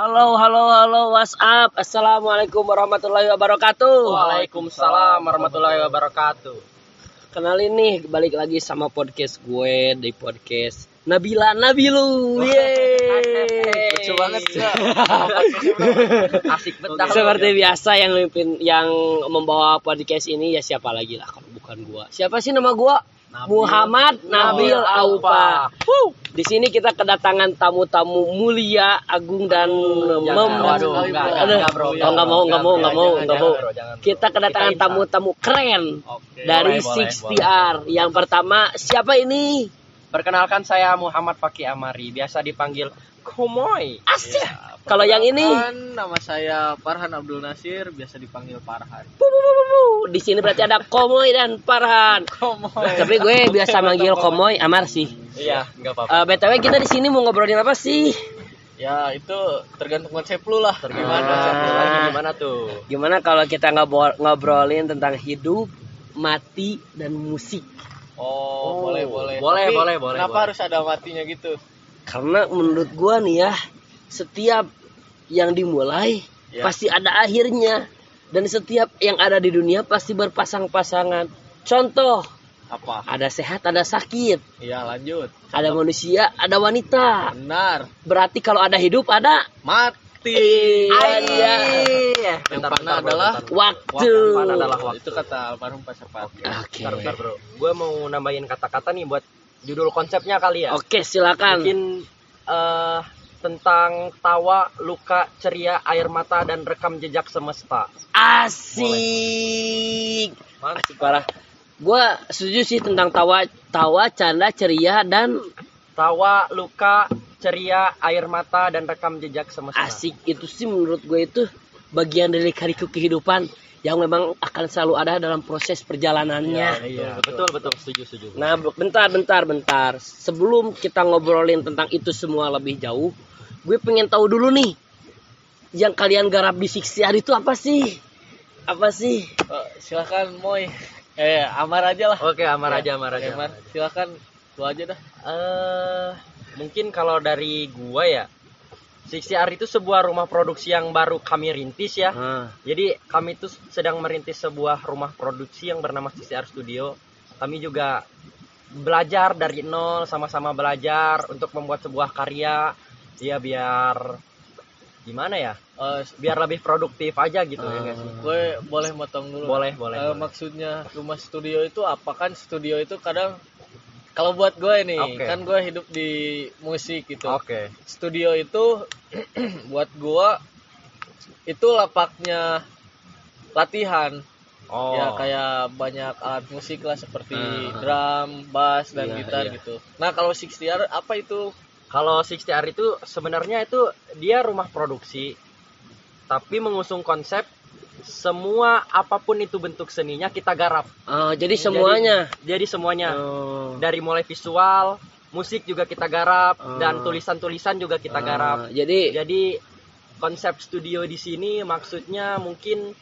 Halo, halo, halo, what's up? Assalamualaikum warahmatullahi wabarakatuh. Waalaikumsalam warahmatullahi wabarakatuh. Kenalin nih, balik lagi sama podcast gue di podcast Nabila Nabilu. Yeay. Lucu banget. Asik betah. Seperti biasa yang mimpin yang membawa podcast ini ya siapa lagi lah kalau bukan gua. Siapa sih nama gua? Muhammad Nabil Aupa. Di sini kita kedatangan tamu-tamu mulia, agung dan mem waduh, enggak, enggak, bro. oh, mau, nggak mau, nggak mau, Jangan, nggak mau. Kita kedatangan tamu-tamu keren dari Boleh, boleh, 60R. Yang pertama siapa ini? Perkenalkan saya Muhammad Fakih Amari, biasa dipanggil Komoy. Asik. Kalau yang ini, nama saya Farhan Abdul Nasir, biasa dipanggil Farhan. bu, bu, bu, bu, bu. di sini berarti ada Komoy dan Farhan. Tapi gue biasa manggil Komoy Amar sih. Iya, enggak apa-apa. Eh, btw kita di sini mau ngobrolin apa sih? Ya itu tergantung konsep lu lah. Gimana? Ah. Konsepnya lagi gimana tuh? Gimana kalau kita ngobrol ngobrolin tentang hidup, mati, dan musik? Oh, boleh boleh. Boleh, Tapi boleh, boleh, Kenapa boleh. harus ada matinya gitu? Karena menurut gua nih ya, setiap yang dimulai Ya. pasti ada akhirnya. Dan setiap yang ada di dunia pasti berpasang-pasangan. Contoh, Apa? ada sehat, ada sakit. Iya lanjut. Ada manusia, ada wanita. Benar. Berarti kalau ada hidup, ada Mati. Iya. Yang Bentar, mana bentar, adalah bentar. waktu. Mana adalah waktu. Itu kata almarhum Pasar Pati. Oke. Bentar, bro. Gue mau nambahin kata-kata nih buat judul konsepnya kali ya. Oke, silakan. Mungkin eh tentang tawa, luka, ceria, air mata dan rekam jejak semesta. Asik. Mantap. Parah. Gua setuju sih tentang tawa, tawa, canda, ceria dan Tawa, luka, ceria, air mata dan rekam jejak semesta. asik itu sih menurut gue itu bagian dari kariku kehidupan yang memang akan selalu ada dalam proses perjalanannya. Iya, betul, betul, setuju, setuju. Nah, bentar, bentar, bentar. Sebelum kita ngobrolin tentang itu semua lebih jauh, gue pengen tahu dulu nih, yang kalian garap di Siksiar itu apa sih? Apa sih? Eh, silakan Moy. Eh, Amar aja lah. Oke, Amar Ya, aja, Amar aja. Amar. Silakan lu aja dah. Eh, mungkin kalau dari gua ya, Sixty R itu sebuah rumah produksi yang baru kami rintis ya. Ah, Jadi kami itu sedang merintis sebuah rumah produksi yang bernama CCR Studio. Kami juga belajar dari nol, sama-sama belajar untuk membuat sebuah karya. Ya biar gimana ya? Eh, Biar lebih produktif aja gitu ya guys. gue boleh motong dulu. Boleh, boleh. Eh, boleh. maksudnya rumah studio itu apa kan studio itu kadang kalau buat gue nih Oke. kan gue hidup di musik gitu Oke. studio itu buat gue itu lapaknya latihan Oh. ya kayak banyak alat musik lah seperti Ah. drum, bass dan Iya, gitar iya. gitu. Nah kalau 60R apa itu? Kalau 60R itu sebenarnya itu dia rumah produksi tapi mengusung konsep semua apa pun itu bentuk seninya kita garap. ah, jadi semuanya. Jadi semuanya Oh. dari mulai visual, musik juga kita garap Oh. dan tulisan-tulisan juga kita garap. Ah, jadi Jadi konsep studio di sini maksudnya mungkin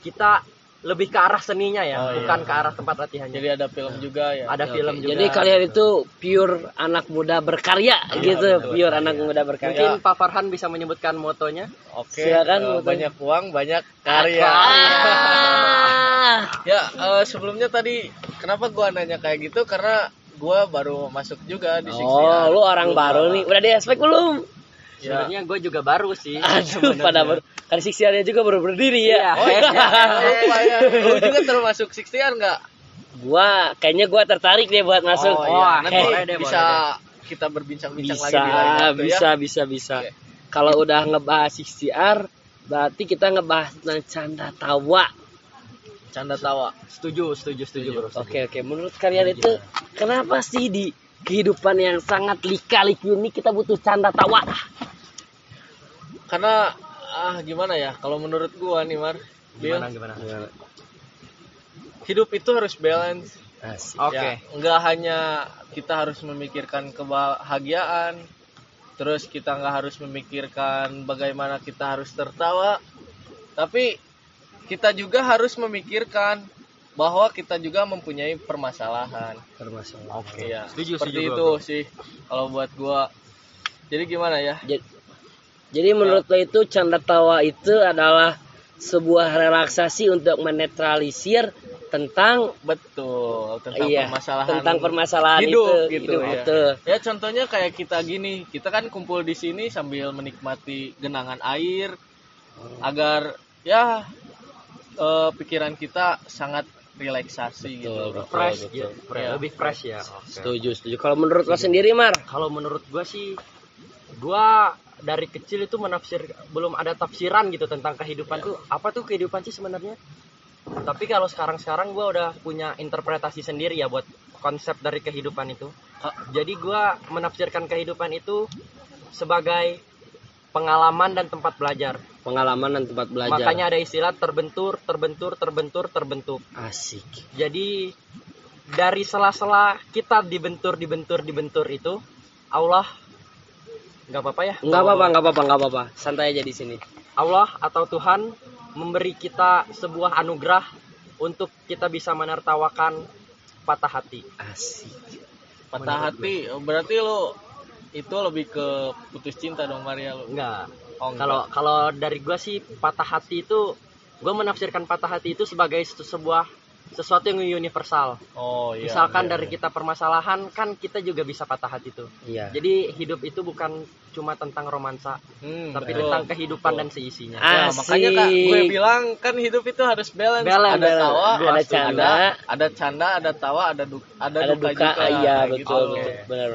kita lebih ke arah seninya ya, Oh, iya. bukan ke arah tempat latihannya. Jadi ada film juga ya. Ada Oke, film juga. Jadi kalian itu pure anak muda berkarya gitu, betul. pure anak muda berkarya. Mungkin Pak Farhan bisa menyebutkan motonya. Oke. Silakan, eh, motonya. banyak uang, banyak karya. Ah. Ya, eh, sebelumnya tadi kenapa gua nanya kayak gitu karena gua baru masuk juga di 60R. Oh, lu orang Belum baru nih. Udah di aspek belum? Ya. Sebenarnya gue juga baru sih. Aduh, pada baru. Kan siksiannya juga baru berdiri ya. Oh iya, lupa ya. Lu juga termasuk 60R enggak? Gua kayaknya gua tertarik deh buat masuk. Oh, iya. Nanti Hei, boleh deh, bisa kita berbincang-bincang bisa, lagi di lain waktu bisa, ya. bisa, bisa. Oke. Kalau udah ngebahas 60R, berarti kita ngebahas tentang canda tawa. Canda tawa. Setuju, setuju, setuju, bro. setuju. Oke, oke. Menurut kalian itu kenapa sih di kehidupan yang sangat lika-liku ini kita butuh canda tawa? Karena ah gimana ya? Kalau menurut gua nih, Mar, Bil, Gimana, gimana? hidup itu harus balance. Oke. Ya, nggak hanya kita harus memikirkan kebahagiaan, terus kita nggak harus memikirkan bagaimana kita harus tertawa, tapi kita juga harus memikirkan bahwa kita juga mempunyai permasalahan. Permasalahan. Oke. Iya, Setuju, seperti setuju, itu bro. sih kalau buat gua. Jadi gimana ya? Jadi, Jadi menurut lo itu canda tawa itu adalah sebuah relaksasi untuk menetralisir tentang betul tentang iya, permasalahan tentang permasalahan hidup itu gitu hidup ya. itu. Ya contohnya kayak kita gini, kita kan kumpul di sini sambil menikmati genangan air agar ya eh, pikiran kita sangat relaksasi Betul, gitu. betul. fresh betul. gitu Iya. lebih fresh ya Oke. Setuju, setuju. Kalau menurut lo sendiri, Mar? kalau menurut gua sih gua dari kecil itu menafsir belum ada tafsiran gitu tentang kehidupan tuh. Apa tuh kehidupan sih sebenarnya? Tapi kalau sekarang-sekarang gua udah punya interpretasi sendiri ya buat konsep dari kehidupan itu. Jadi gua menafsirkan kehidupan itu sebagai pengalaman dan tempat belajar. Pengalaman dan tempat belajar. makanya ada istilah terbentur terbentur terbentur terbentuk. Asik. jadi dari sela-sela kita dibentur dibentur dibentur itu Allah nggak apa-apa ya Enggak apa-apa, enggak apa-apa, enggak apa-apa. Santai aja di sini. Allah atau Tuhan memberi kita sebuah anugerah untuk kita bisa menertawakan patah hati Asik. Patah hati, oh, berarti lo itu lebih ke putus cinta dong Maria lo. enggak Oh, enggak. kalau kalau dari gua sih patah hati itu gua menafsirkan patah hati itu sebagai se- sebuah sesuatu yang universal Oh iya. misalkan iya, dari iya. kita permasalahan kan kita juga bisa patah hati tuh Iya. jadi hidup itu bukan cuma tentang romansa Hmm, tapi betul. tentang kehidupan Betul. dan seisinya Ya, Asik. makanya kak gue bilang kan hidup itu harus balance, Balance, ada balance. tawa Ada canda. ada canda ada tawa ada duka ada, Ada duka, duka, juga iya betul, gitu. betul, benar.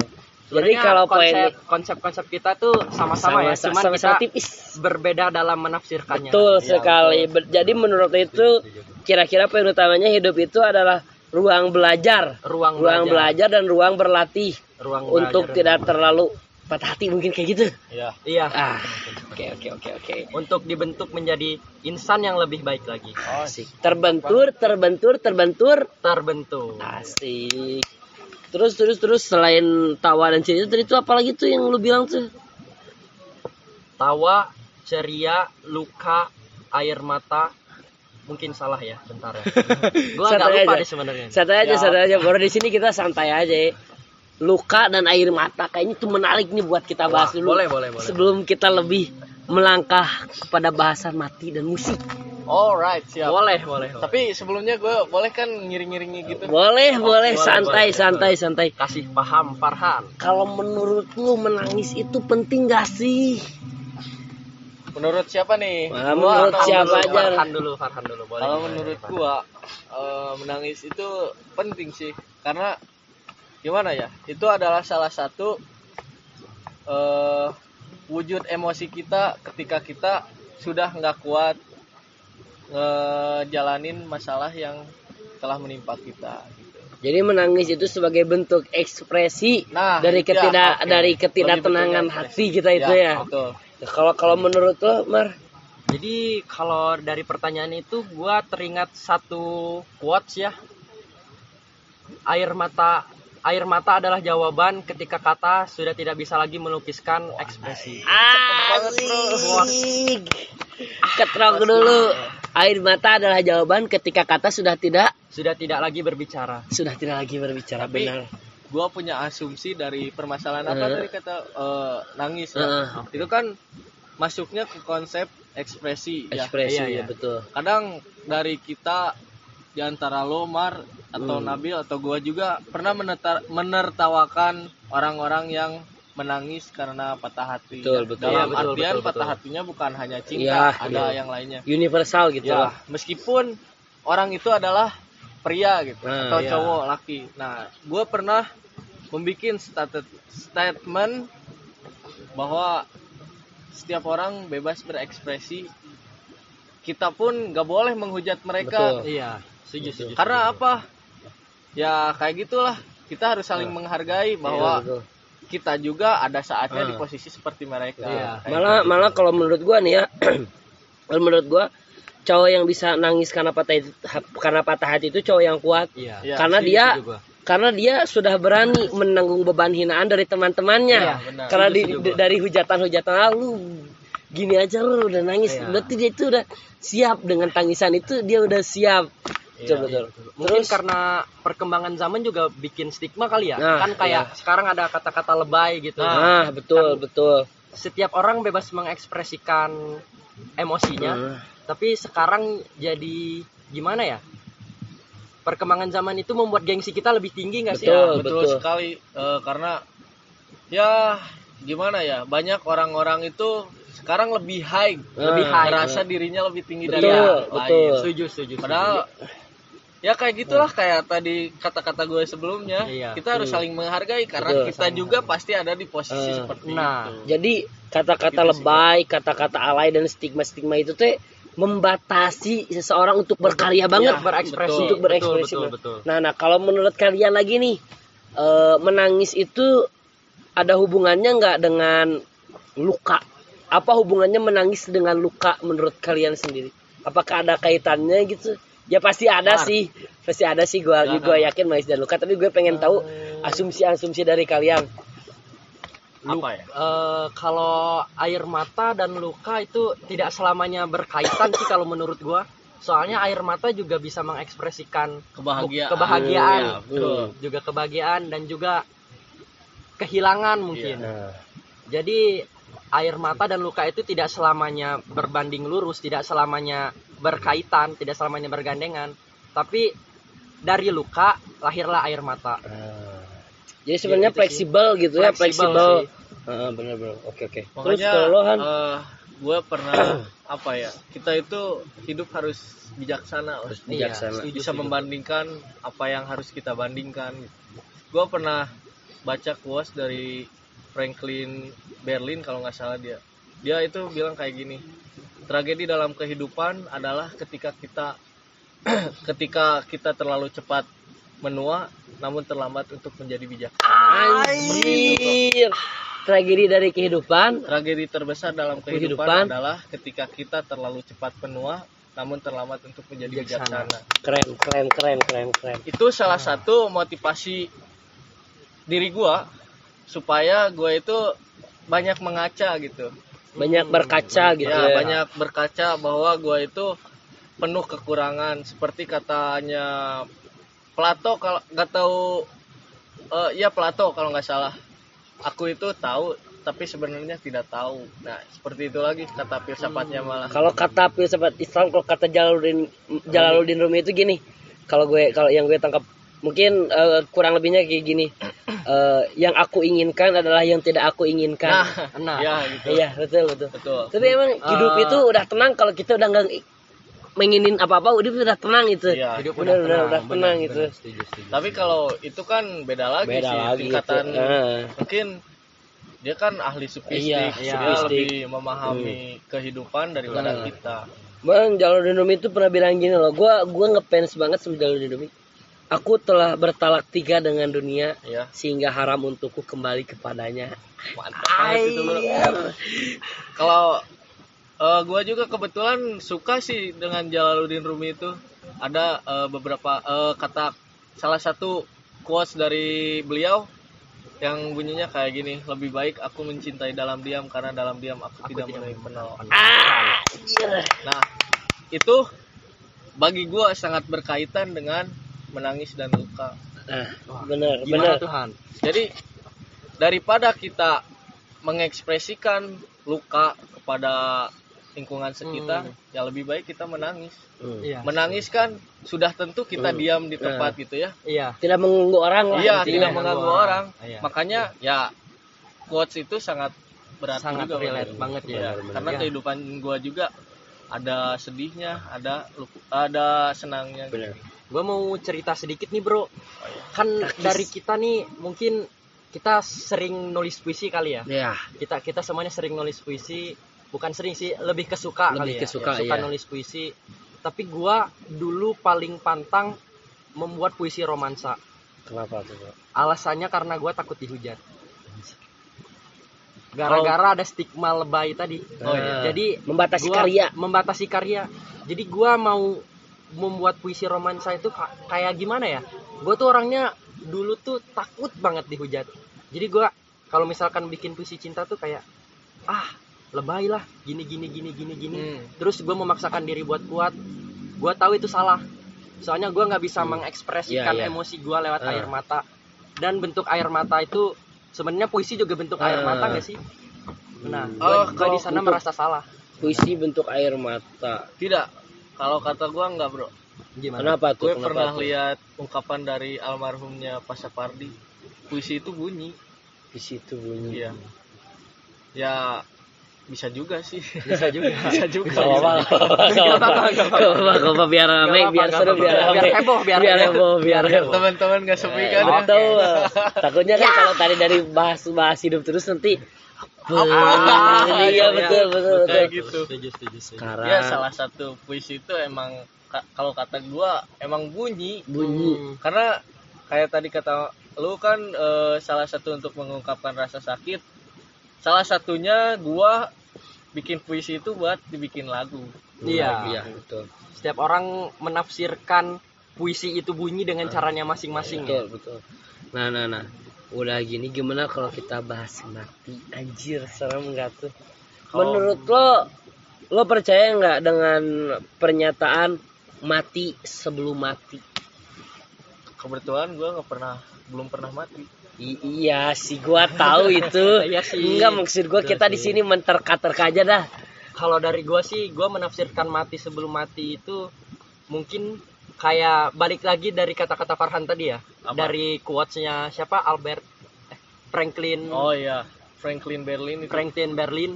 Jadi Sebenarnya kalau poin konsep konsep-konsep kita tuh sama-sama ya, cuman sama, kita tipis. berbeda dalam menafsirkannya. Betul Iya, sekali. Ber- Jadi menurut itu kira-kira poin utamanya hidup itu adalah ruang belajar, Ruang, ruang belajar, belajar dan ruang berlatih ruang untuk belajar. tidak terlalu patah hati mungkin kayak gitu. Iya. Iya, Ah, oke oke oke oke. untuk dibentuk menjadi insan yang lebih baik lagi. Asik. Terbentur, terbentur, terbentur. Terbentuk. Asik. Terus terus terus selain tawa dan cerita tadi itu apa lagi tuh yang lu bilang tuh? Tawa, ceria, luka, air mata. Mungkin salah ya, bentar ya. Gua agak lupa aja. deh sebenarnya. Santai aja, Ya. santai aja. Baru di sini kita santai aja. ya. Luka dan air mata kayaknya itu menarik nih buat kita bahas Wah, dulu. boleh, boleh, boleh. Sebelum kita lebih melangkah kepada bahasan mati dan musik. Alright, siap. Boleh, boleh. boleh. Tapi sebelumnya gue boleh kan ngiring-ngiringi gitu. Boleh, boleh, boleh, santai, boleh. santai, santai. kasih paham Farhan. Kalau menurut lu menangis itu penting gak sih? Menurut siapa nih? Gua menurut atau siapa menurut- aja. Farhan dulu, Farhan dulu. Boleh. Kalau boleh, menurut gua eh, menangis itu penting sih karena gimana ya? Itu adalah salah satu eh wujud emosi kita ketika kita sudah nggak kuat ngejalanin masalah yang telah menimpa kita gitu. Jadi menangis itu sebagai bentuk ekspresi Nah, dari itu ya, ketidak oke. dari Lebih ketidaktenangan hati kita itu ya. Betul. Kalau kalau menurut lo, Mar, Jadi kalau dari pertanyaan itu gua teringat satu quotes ya. Air mata air mata adalah jawaban ketika kata sudah tidak bisa lagi melukiskan ekspresi. asik. Ketrok dulu. Air mata adalah jawaban ketika kata sudah tidak Sudah tidak lagi berbicara. sudah tidak lagi berbicara Tapi- benar. Gua punya asumsi dari permasalahan apa Eh. tadi kata eh, nangis ya. Eh, Itu kan masuknya ke konsep ekspresi ya. ekspresi Iya, ya iya. betul. kadang dari kita di antara lo Mar atau Hmm. Nabil atau gua juga pernah menetar- menertawakan orang-orang yang menangis karena patah hati. Betul, Ya, betul. Dalam Iya, betul, artian betul, patah betul. hatinya bukan hanya cinta, Iya, ada iya. yang lainnya. Universal gitu Ya, lah. meskipun orang itu adalah pria gitu Nah, atau iya. cowok laki. Nah, gua pernah membuat statement bahwa setiap orang bebas berekspresi. Kita pun gak boleh menghujat mereka. Betul. Iya, setuju, setuju. Karena apa? Ya kayak gitulah. Kita harus saling menghargai bahwa Iya, kita juga ada saatnya Ah. di posisi seperti mereka. Iya. Kayak malah gitu. malah kalau menurut gua nih ya kalau menurut gua cowok yang bisa nangis karena patah hati, karena patah hati itu cowok yang kuat Iya. Iya, karena dia karena dia sudah berani menanggung beban hinaan dari teman-temannya Iya, karena di- dari hujatan-hujatan ah, lu gini aja lu udah nangis Iya. berarti dia itu udah siap dengan tangisan itu dia udah siap Iya, betul betul Mungkin terus karena perkembangan zaman juga bikin stigma kali ya. Nah, kan kayak sekarang ada kata-kata lebay gitu. nah betul betul setiap orang bebas mengekspresikan emosinya Hmm. tapi sekarang jadi gimana ya perkembangan zaman itu membuat gengsi kita lebih tinggi nggak sih Betul, Ya, betul, betul. sekali Eh, karena ya gimana ya banyak orang-orang itu sekarang lebih high Lebih high. merasa dirinya lebih tinggi Betul, dari yang betul. lain setuju setuju padahal ya kayak gitulah kayak tadi kata-kata gue sebelumnya Iya. kita harus saling menghargai karena Betul, kita juga pasti ada di posisi Eh, seperti nah. itu Jadi kata-kata Gitu lebay, kata-kata alay dan stigma-stigma itu teh membatasi seseorang untuk berkarya banget, Iya, berekspresi betul, untuk berekspresi. betul, betul, betul. Nah, nah kalau menurut kalian lagi nih, eh, menangis itu ada hubungannya nggak dengan luka? Apa hubungannya menangis dengan luka menurut kalian sendiri? Apakah ada kaitannya gitu? Ya pasti ada Benar. sih, pasti ada sih. Gua Ada. gua yakin menangis dan luka. Tapi gue pengen tahu asumsi-asumsi dari kalian. apa ya Eh, kalau air mata dan luka itu tidak selamanya berkaitan sih kalau menurut gua. Soalnya air mata juga bisa mengekspresikan kebahagiaan kebahagiaan. Iya, betul. juga kebahagiaan dan juga kehilangan mungkin. Nah, Jadi air mata dan luka itu tidak selamanya berbanding lurus, tidak selamanya berkaitan, tidak selamanya bergandengan, tapi dari luka lahirlah air mata. Ah. Jadi sebenarnya gitu sih. fleksibel gitu ya, Fleksibel fleksibel. sih. Heeh, benar-benar. Oke oke. Terus Makanya kalau lo, Han? gue pernah apa ya kita itu hidup harus bijaksana. Harus bijaksana. setuju, bisa membandingkan apa yang harus kita bandingkan. Gue pernah baca quotes dari Franklin Berlin kalau nggak salah dia. Dia itu bilang kayak gini. Tragedi dalam kehidupan adalah ketika kita ketika kita terlalu cepat menua namun terlambat untuk menjadi bijak. Anjir. Tragedi dari kehidupan. Tragedi terbesar dalam kehidupan, Kehidupan. adalah ketika kita terlalu cepat menua namun terlambat untuk menjadi Bijaksana. bijaksana. Keren, keren, keren, keren, keren. Itu salah satu motivasi diri gua supaya gua itu banyak mengaca gitu. Banyak berkaca gitu ya, ya. banyak berkaca bahwa gua itu penuh kekurangan seperti katanya Plato kalau nggak tahu eh ya Plato kalau nggak salah. Aku itu tahu tapi sebenarnya tidak tahu. Nah, seperti itu lagi kata filsafatnya malah. Kalau kata filsafat Islam, kalau kata Jalaluddin Jalaluddin Rumi itu gini. Kalau gue kalau yang gue tangkap mungkin eh, kurang lebihnya kayak gini. Eh, yang aku inginkan adalah yang tidak aku inginkan. Nah, Nah. ya gitu. iya, betul, betul. Betul. Tapi emang hidup Eh, itu udah tenang kalau kita udah nggak menginin apa-apa, hidup udah tenang itu. Iya. Hidup benar, udah benar, tenang benar, gitu. setuju, setuju. Tapi kalau itu kan beda lagi Beda sih lagi tingkatan itu. Ah. mungkin dia kan ahli sufistik, Iya, dia sufistik. lebih memahami kehidupan daripada Hmm. kita. Bang Jalaluddin Rumi itu pernah bilang gini loh, gua gua ngefans banget sama Jalaluddin Rumi. Aku telah bertalak tiga dengan dunia Ya, sehingga haram untukku kembali kepadanya. mantap itu. Kalau eh, gua juga kebetulan suka sih dengan Jalaluddin Rumi itu. Ada eh, beberapa eh, kata salah satu quotes dari beliau yang bunyinya kayak gini, lebih baik aku mencintai dalam diam karena dalam diam aku, tidak menemui penolakan. Ah, iya. Nah, itu bagi gua sangat berkaitan dengan menangis dan luka. Nah, benar, benar. Tuhan? Jadi daripada kita mengekspresikan luka kepada lingkungan sekitar, ya lebih baik kita menangis. Hmm. Iya. Menangis kan sudah tentu kita Hmm. diam di tempat gitu ya. Iya. Tidak mengganggu orang lah. Iya, intinya. tidak mengganggu orang. Iya. Makanya ya quotes itu sangat berat Sangat juga relate menurut banget ya. Iya, Benar. Karena Iya. kehidupan gua juga ada sedihnya, ada ada senangnya. Benar. Gue mau cerita sedikit nih bro. Kan dari kita nih mungkin kita sering nulis puisi kali ya. Ya, Kita kita semuanya sering nulis puisi. Bukan sering sih, lebih ke suka Lebih kali ya. ke suka, iya. nulis puisi. Tapi gua dulu paling pantang membuat puisi romansa. kenapa tuh? Bro? Alasannya karena gua takut dihujat. Gara-gara ada stigma lebay tadi. Oh, iya. Jadi Membatasi gua karya. membatasi karya jadi gua mau membuat puisi romansa itu ka- kayak gimana ya gue tuh orangnya dulu tuh takut banget dihujat jadi gua kalau misalkan bikin puisi cinta tuh kayak ah lebay lah gini gini gini gini gini Hmm. terus gue memaksakan diri buat kuat gue tahu itu salah soalnya gua nggak bisa mengekspresikan Iya, iya. emosi gua lewat Ah. air mata dan bentuk air mata itu sebenarnya puisi juga bentuk air Ah. mata gak sih Nah, Hmm. gua, Oh, di sana merasa salah. Puisi bentuk air mata. Tidak. Kalau kata gua enggak, Bro. Gimana? Kenapa tuh? Gue Kenapa pernah tuh? lihat ungkapan dari almarhumnya Pak Sapardi. Puisi itu bunyi. Di situ bunyi. Iya. Ya bisa juga sih. Bisa juga. bisa juga. Gak apa-apa, gak apa-apa, gak apa-apa, biar rame, biar seru, biar rame, Biar heboh, biar heboh. biar heboh. Teman-teman gak sepi kan ya? Betul. Takutnya kan kalau tadi dari bahas bahas hidup terus nanti Ah, iya iya. betul betul Kayak betul. gitu. Setuju, setuju, setuju. Sekarang Ya salah satu puisi itu emang ka- kalau kata gua emang bunyi bunyi Hmm. karena kayak tadi kata lu kan eh, salah satu untuk mengungkapkan rasa sakit salah satunya gua bikin puisi itu buat dibikin lagu Iya. iya betul Setiap orang menafsirkan puisi itu bunyi dengan caranya masing-masing. ya. betul betul. Nah nah nah udah gini gimana kalau kita bahas mati anjir serem nggak tuh? Menurut lo lo percaya nggak dengan pernyataan mati sebelum mati? kebetulan gua nggak pernah belum pernah mati I- iya sih gua tahu itu. Iya sih. Enggak maksud gua Betul kita di sini menterka-terka aja dah. Kalau dari gua sih, gua menafsirkan mati sebelum mati itu mungkin kayak balik lagi dari kata-kata Farhan tadi ya. Apa? Dari quotes-nya siapa? Albert eh, Franklin oh iya Franklin Berlin itu Franklin Berlin.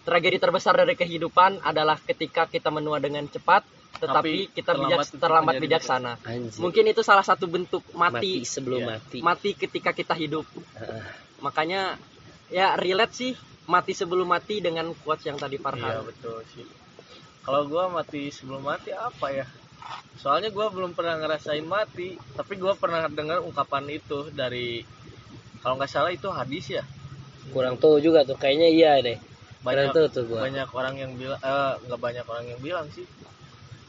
Tragedi terbesar dari kehidupan adalah ketika kita menua dengan cepat, tetapi Tapi kita terlambat bijak, terlambat bijaksana. Anjir. Mungkin itu salah satu bentuk mati mati, sebelum Iya. mati. mati ketika kita hidup. Heeh. Makanya ya relate sih mati sebelum mati dengan quotes yang tadi iya Farhan. betul sih kalau gua mati sebelum mati apa ya soalnya gua belum pernah ngerasain mati tapi gua pernah dengar ungkapan itu dari kalau nggak salah itu hadis ya Kurang tahu juga tuh kayaknya iya deh. Banyak tahu tuh gua. banyak orang yang bilang eh nggak banyak orang yang bilang sih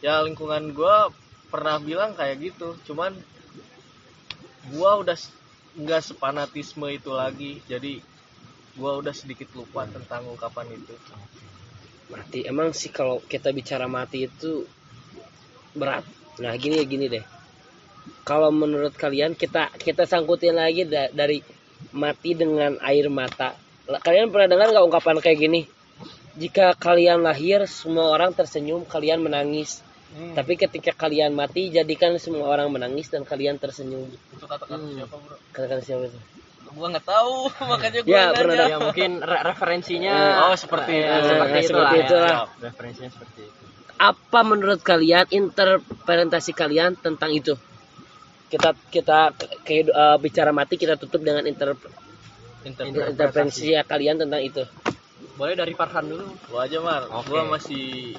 ya lingkungan gua pernah bilang kayak gitu cuman gua udah nggak sepanatisme itu lagi jadi gua udah sedikit lupa tentang ungkapan itu Mati emang sih kalau kita bicara mati itu berat. Nah, gini ya gini deh. Kalau menurut kalian kita kita sangkutin lagi da- dari mati dengan air mata. Kalian pernah dengar nggak ungkapan kayak gini? Jika kalian lahir, semua orang tersenyum, kalian menangis. Hmm, Tapi ketika kalian mati, jadikan semua orang menangis dan kalian tersenyum. itu kata-kata Hmm. siapa bro Kata-kata siapa itu? gua nggak tahu makanya gua Ya, nanya. pernah ya mungkin re- referensinya Oh, seperti itu. seperti itu seperti lah itulah. ya. referensinya seperti itu apa menurut kalian interpretasi kalian tentang itu? Kita kita ke, eh, bicara mati kita tutup dengan inter, Interpretasi. interpretasi kalian tentang itu. boleh dari Farhan dulu gua aja mar Oke. gua masih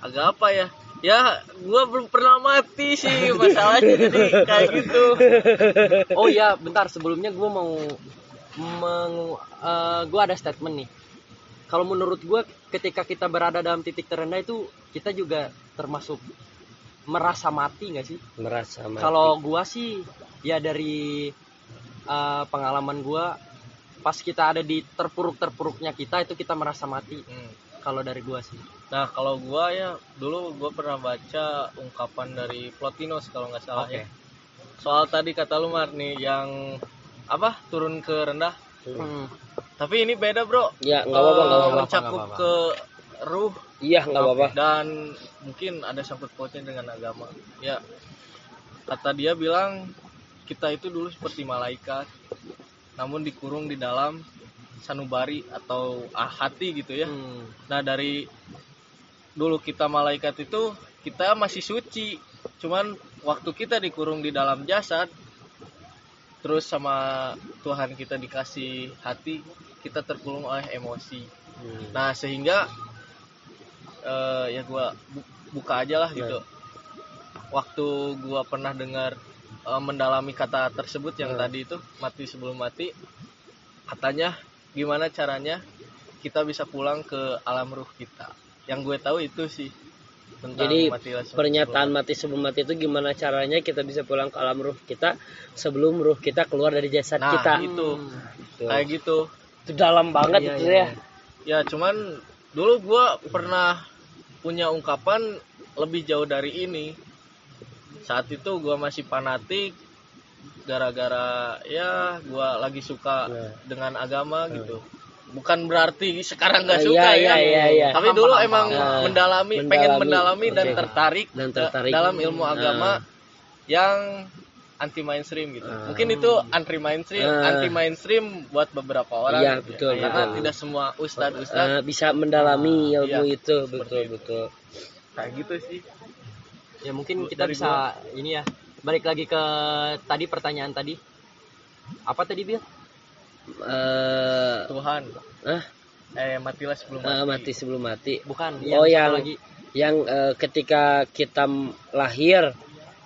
agak apa ya ya gua belum pernah mati sih masalahnya jadi kayak gitu oh iya bentar sebelumnya gue mau meng, gue ada statement nih kalau menurut gue ketika kita berada dalam titik terendah itu kita juga termasuk merasa mati nggak sih Merasa mati. Kalau gua sih ya dari eh, pengalaman gua pas kita ada di terpuruk-terpuruknya kita itu kita merasa mati. Hmm. Kalau dari gua sih. Nah kalau gua ya dulu gua pernah baca ungkapan dari Plotinus kalau nggak salah Oke. ya. Soal tadi kata lu Mar nih yang apa turun ke rendah. Hmm. Tapi ini beda bro. ya nggak apa-apa nggak Eh, apa-apa. Mencakup ke ruh Iya nggak apa-apa. dan mungkin ada sangkut pautnya dengan agama. Ya kata dia bilang kita itu dulu seperti malaikat, namun dikurung di dalam sanubari atau ah, hati gitu ya. Hmm. Nah dari dulu kita malaikat itu kita masih suci, cuman waktu kita dikurung di dalam jasad, terus sama Tuhan kita dikasih hati, kita terkurung oleh emosi. Hmm. Nah sehingga eh, ya gua bu- buka aja lah gitu. Waktu gua pernah dengar eh, mendalami kata tersebut yang Hmm. tadi itu mati sebelum mati, katanya gimana caranya kita bisa pulang ke alam ruh kita. Yang gue tahu itu sih tentang Jadi mati pernyataan mati sebelum mati itu gimana caranya kita bisa pulang ke alam ruh kita sebelum ruh kita keluar dari jasad Nah, kita. itu Tuh. kayak gitu. Itu dalam banget Iya, itu iya, ya. Ya cuman dulu gua pernah punya ungkapan lebih jauh dari ini. Saat itu gua masih fanatik gara-gara ya gua lagi suka Nah. dengan agama Hmm. gitu. Bukan berarti sekarang nggak Iya, suka iya, ya. iya, iya. Tapi dulu emang paham. mendalami, Mendalami, pengen mendalami dan oke. tertarik, Dan tertarik. dalam ilmu agama Ah. yang anti mainstream gitu. Ah. Mungkin itu anti mainstream, Ah. anti mainstream buat beberapa orang. Iya, gitu ya. betul, Karena betul. tidak semua ustadz ustadz Eh, bisa mendalami Ah, ilmu iya. itu betul itu. betul kayak gitu sih. Ya mungkin Bu- kita dari bisa ini ya. Balik lagi ke tadi pertanyaan tadi. Apa tadi Bil? Eh, Tuhan. ah, Eh matilah sebelum eh, mati. mati sebelum mati Bukan. Oh, yang- lagi. yang eh, ketika kita lahir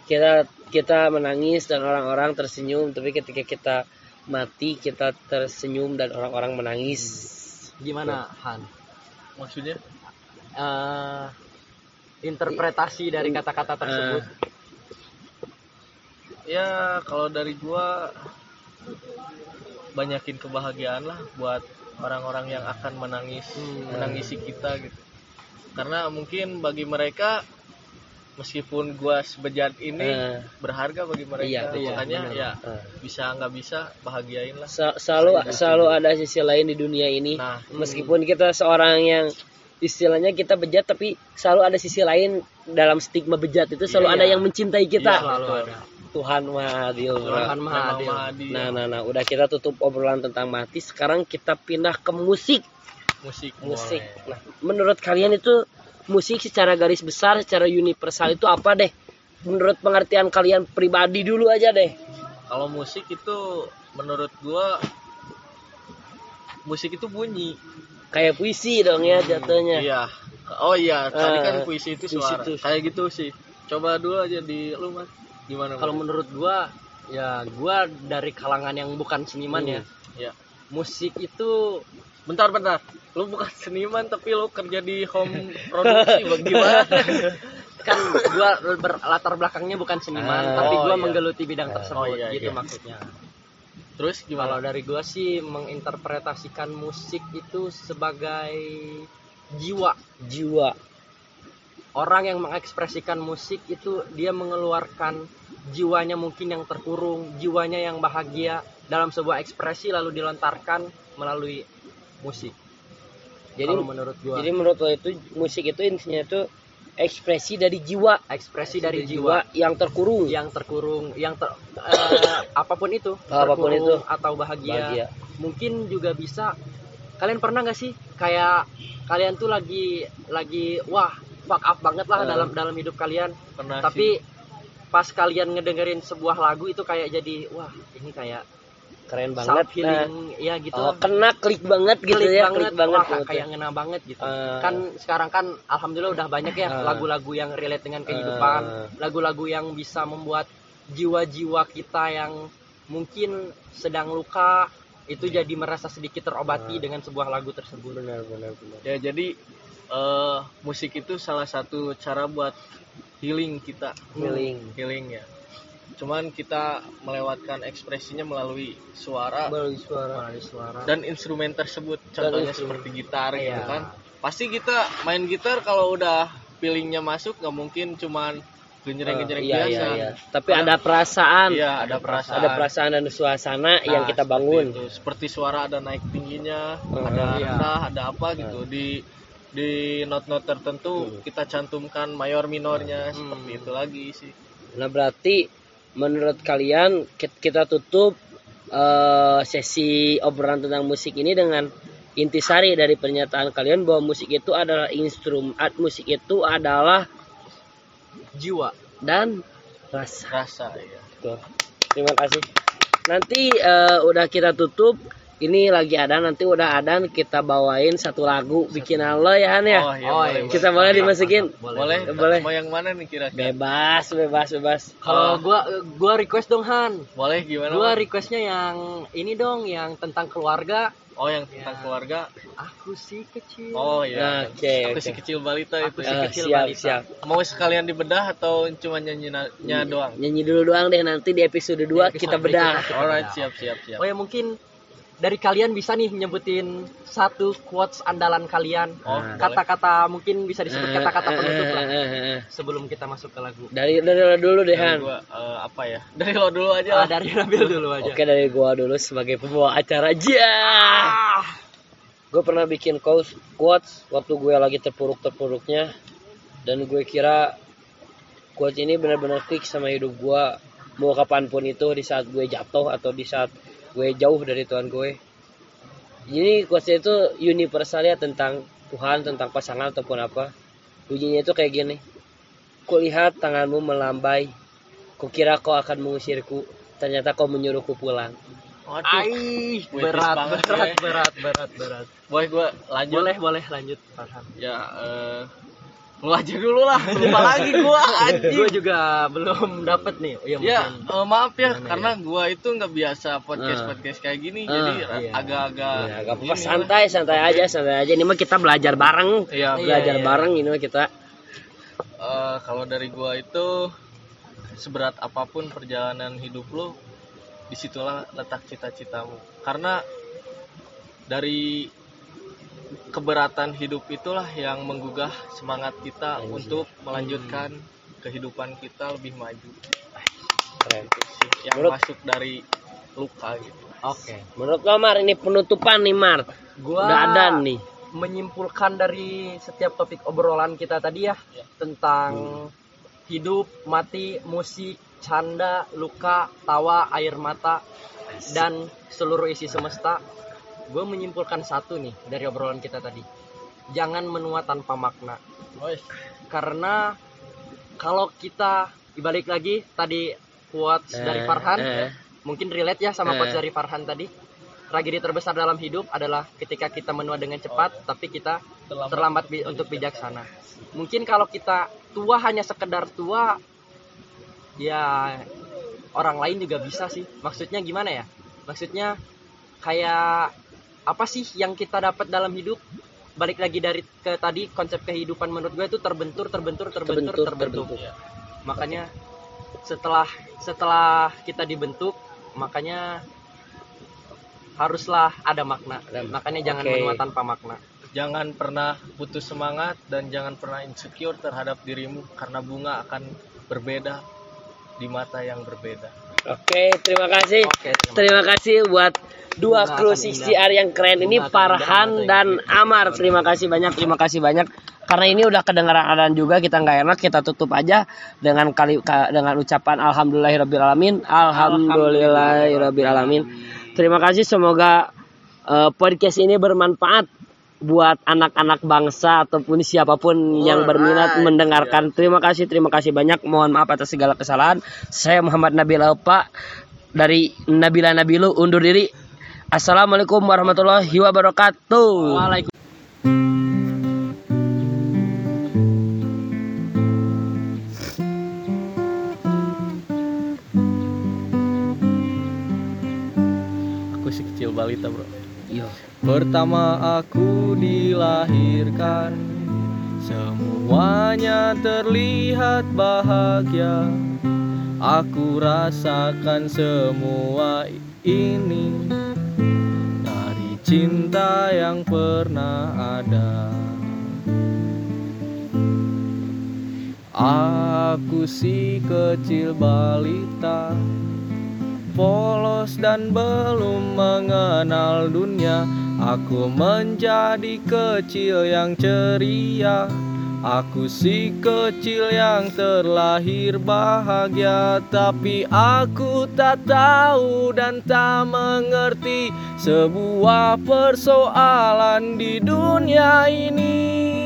kita kita menangis dan orang-orang tersenyum tapi ketika kita mati kita tersenyum dan orang-orang menangis Gimana Han? Maksudnya? Eh, interpretasi dari kata-kata tersebut. Ya kalau dari gua banyakin kebahagiaan lah buat orang-orang yang akan menangis Hmm. menangisi kita gitu. Karena mungkin bagi mereka meskipun gua sebejat ini Eh, berharga bagi mereka Iya, iya, makanya benar. ya eh. bisa nggak bisa bahagiain lah. Sa- selalu selalu ada sisi lain di dunia ini Nah, meskipun kita seorang yang istilahnya kita bejat tapi selalu ada sisi lain dalam stigma bejat itu selalu Iya, ada iya. yang mencintai kita Iya, Selalu ada. Tuhan maha adil bro. Tuhan maha memang adil. maha adil. Nah, nah, nah, udah kita tutup obrolan tentang mati. Sekarang kita pindah ke musik. musik Musik. boleh. Nah, menurut kalian itu musik secara garis besar, secara universal itu apa deh? Menurut pengertian kalian pribadi dulu aja deh. Kalau musik itu menurut gua musik itu bunyi. Kayak puisi dong ya jatuhnya. Iya. Oh iya, tadi kan puisi itu puisi suara. itu. Kayak gitu sih. Coba dulu aja di lu Mas. Gimana? Kalau menurut gua ya gua dari kalangan yang bukan seniman Hmm. ya. ya. Musik itu Bentar, bentar. Lu bukan seniman tapi lu kerja di home produksi bagaimana? kan gua berlatar belakangnya bukan seniman Ah, tapi oh, gua iya. menggeluti bidang Ah, tersebut oh, iya, gitu iya. maksudnya. Terus Kalau gimana? dari gua sih menginterpretasikan musik itu sebagai jiwa. Jiwa. Orang yang mengekspresikan musik itu dia mengeluarkan jiwanya mungkin yang terkurung, jiwanya yang bahagia dalam sebuah ekspresi lalu dilontarkan melalui musik. Jadi Kalau menurut gua jadi menurut lo itu musik itu intinya itu ekspresi dari jiwa, ekspresi dari jiwa yang terkurung. yang terkurung, yang ter, eh, apa pun itu, Apa pun itu. atau bahagia. Bahagia. Mungkin juga bisa. Kalian pernah nggak sih kayak kalian tuh lagi lagi wah fuck up banget lah Eh. dalam dalam hidup kalian, Pernah tapi pas kalian ngedengerin sebuah lagu itu kayak jadi wah ini kayak Keren banget. Nah, healing ya gitu. oh, kena klik banget gitu Klik ya, banget, klik banget. wah, gitu. kayak ngena banget gitu. Eh. kan sekarang kan alhamdulillah udah banyak ya Eh. lagu-lagu yang relate dengan kehidupan, Eh. lagu-lagu yang bisa membuat jiwa-jiwa kita yang mungkin sedang luka itu jadi merasa sedikit terobati Eh. dengan sebuah lagu tersebut. benar benar benar. Ya jadi eh musik itu salah satu cara buat healing kita. Healing. Healing ya. Cuman kita melewatkan ekspresinya melalui suara Melalui suara. Melalui suara. dan instrumen tersebut. Contohnya instrumen. seperti gitar gitu Iya. kan. Pasti kita main gitar kalau udah feelingnya masuk nggak mungkin cuman genjreng-genjreng iya, biasa. iya, iya. Tapi ada perasaan. Iya, ada perasaan. Ada perasaan dan suasana yang Nah, kita seperti bangun. itu. Seperti suara ada naik tingginya, Hmm, ada iya. rendah, ada apa gitu. Di di not-not tertentu Hmm. kita cantumkan mayor minornya Hmm. seperti itu lagi sih. Nah berarti menurut kalian kit- kita tutup eh, sesi obrolan tentang musik ini dengan intisari dari pernyataan kalian bahwa musik itu adalah instrumen, musik itu adalah jiwa. dan rasa. Rasa ya. Tuh. Terima kasih. Nanti eh, udah kita tutup. Ini lagi ada nanti udah ada kita bawain satu lagu bikinan lo ya Han ya. Oh, iya, Oh, boleh, iya. Kita boleh dimasukin? Boleh, Boleh. Mau yang mana nih kira-kira? Bebas, bebas, bebas. Kalau Oh. gua gua request dong Han. Boleh gimana? Gua requestnya yang ini dong yang tentang keluarga. Oh, yang tentang Ya. keluarga. Aku si kecil. Oh iya. Oke, Aku oke. si kecil balita Aku itu. si. Eh, kecil siap, balita. siap. Mau sekalian dibedah atau cuma nyanyi-nya doang? Nyanyi dulu doang deh nanti di episode 2 Di episode kita bedah. Alright, siap, siap, siap. Oh ya mungkin dari kalian bisa nih nyebutin satu quotes andalan kalian. Oh, boleh. Kata-kata mungkin bisa disebut kata-kata Eh, penutup lah eh, eh, eh. sebelum kita masuk ke lagu. Dari dari lo dulu deh Han. gua eh, apa ya? Dari lo dulu aja Ah, lah. dari Nabil dulu aja. Oke dari gua dulu sebagai pembawa acara aja. Ah. gue pernah bikin quotes quotes waktu gue lagi terpuruk terpuruknya dan gue kira quotes ini benar-benar klik sama hidup gue mau kapan pun itu di saat gue jatuh atau di saat gue jauh dari Tuhan gue jadi quotesnya itu universal ya tentang Tuhan tentang pasangan ataupun apa bunyinya itu kayak gini kulihat tanganmu melambai kukira kau akan mengusirku ternyata kau menyuruhku pulang Puitis berat, banget, berat, ya. berat, berat, berat. Boy gue lanjut. Boleh, boleh lanjut, Farhan. Ya eh lu aja dulu lah. Lupa lagi gua anjing. Gue juga belum dapet nih. Oh, iya, Ya, eh, maaf ya Gimana karena gua itu nggak biasa podcast podcast kayak gini, Ah, jadi iya. agak-agak Ya, agak apa lah. santai santai aja santai aja ini mah kita belajar bareng Iya, belajar iya. bareng ini mah kita Eh, kalau dari gua itu seberat apa pun perjalanan hidup lu, di situlah letak cita-citamu. Karena dari keberatan hidup itulah yang menggugah semangat kita Anjing. untuk melanjutkan kehidupan kita lebih maju. keren sih yang Menurut- masuk dari luka gitu. Oke. menurut lo Mar ini penutupan nih Mar Gua udah ada nih menyimpulkan dari setiap topik obrolan kita tadi ya tentang hidup, mati, musik, canda, luka, tawa, air mata dan seluruh isi semesta. Gue menyimpulkan satu nih dari obrolan kita tadi. Jangan menua tanpa makna. Karena kalau kita dibalik lagi tadi quotes dari Eh, Farhan eh. mungkin relate ya sama Eh. quotes dari Farhan tadi. Tragedi terbesar dalam hidup adalah ketika kita menua dengan cepat tapi kita terlambat bi- untuk bijaksana. Mungkin kalau kita tua hanya sekedar tua ya orang lain juga bisa sih. Maksudnya gimana ya? Maksudnya kayak apa sih yang kita dapat dalam hidup? Balik lagi dari ke tadi konsep kehidupan menurut gue itu terbentur, terbentur, terbentur, Terbentur, terbentur. terbentur. Makanya setelah setelah kita dibentuk, makanya haruslah ada makna. Ada- Makanya jangan Oke. menua tanpa makna. Jangan pernah putus semangat dan jangan pernah insecure terhadap dirimu karena bunga akan berbeda di mata yang berbeda. Oke, terima kasih. Oke, terima Terima kasih buat dua kru akan 60R yang keren ini indah, dan Amar. Terima kasih banyak, terima kasih banyak. Karena ini udah kedengaran adan juga kita nggak enak kita tutup aja dengan kali ka- dengan ucapan alhamdulillahirabbil alamin. Alhamdulillahirabbil alamin. Terima kasih semoga eh, podcast ini bermanfaat buat anak-anak bangsa ataupun siapa pun yang berminat mendengarkan. Terima kasih, terima kasih banyak. Mohon maaf atas segala kesalahan. Saya Muhammad Nabil Alpa dari Nabila Nabilu undur diri. Assalamualaikum warahmatullahi wabarakatuh. Waalaikumsalam. Aku si kecil balita bro. Yo. Pertama aku dilahirkan Semuanya terlihat bahagia Aku rasakan semua ini Dari cinta yang pernah ada Aku si kecil balita polos dan belum mengenal dunia. Aku menjadi kecil yang ceria. Aku si kecil yang terlahir bahagia. Tapi aku tak tahu dan tak mengerti Sebuah persoalan di dunia ini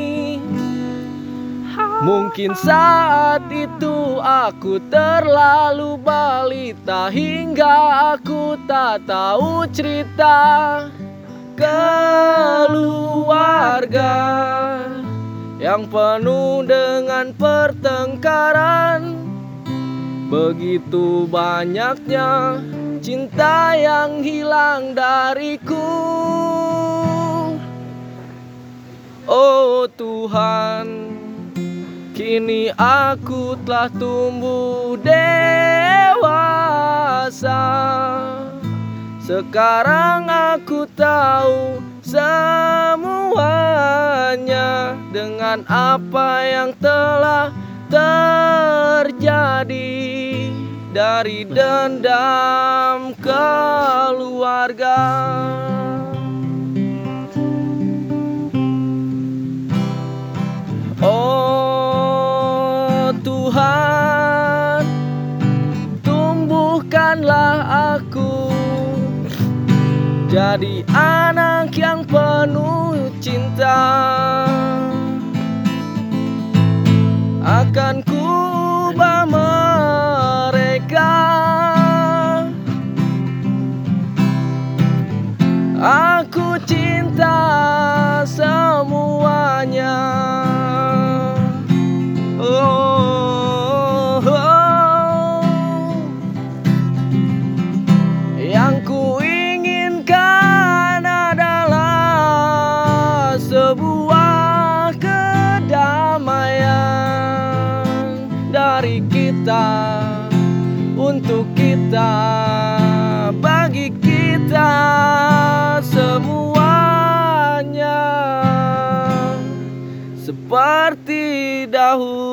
Mungkin saat itu aku terlalu balita hingga aku tak tahu cerita keluarga yang penuh dengan pertengkaran. Begitu banyaknya cinta yang hilang dariku. Oh Tuhan, Kini aku telah tumbuh dewasa. Sekarang aku tahu semuanya Dengan apa yang telah terjadi. Dari dendam keluarga Tuhan Tumbuhkanlah aku Jadi anak yang penuh cinta. Akan tahu.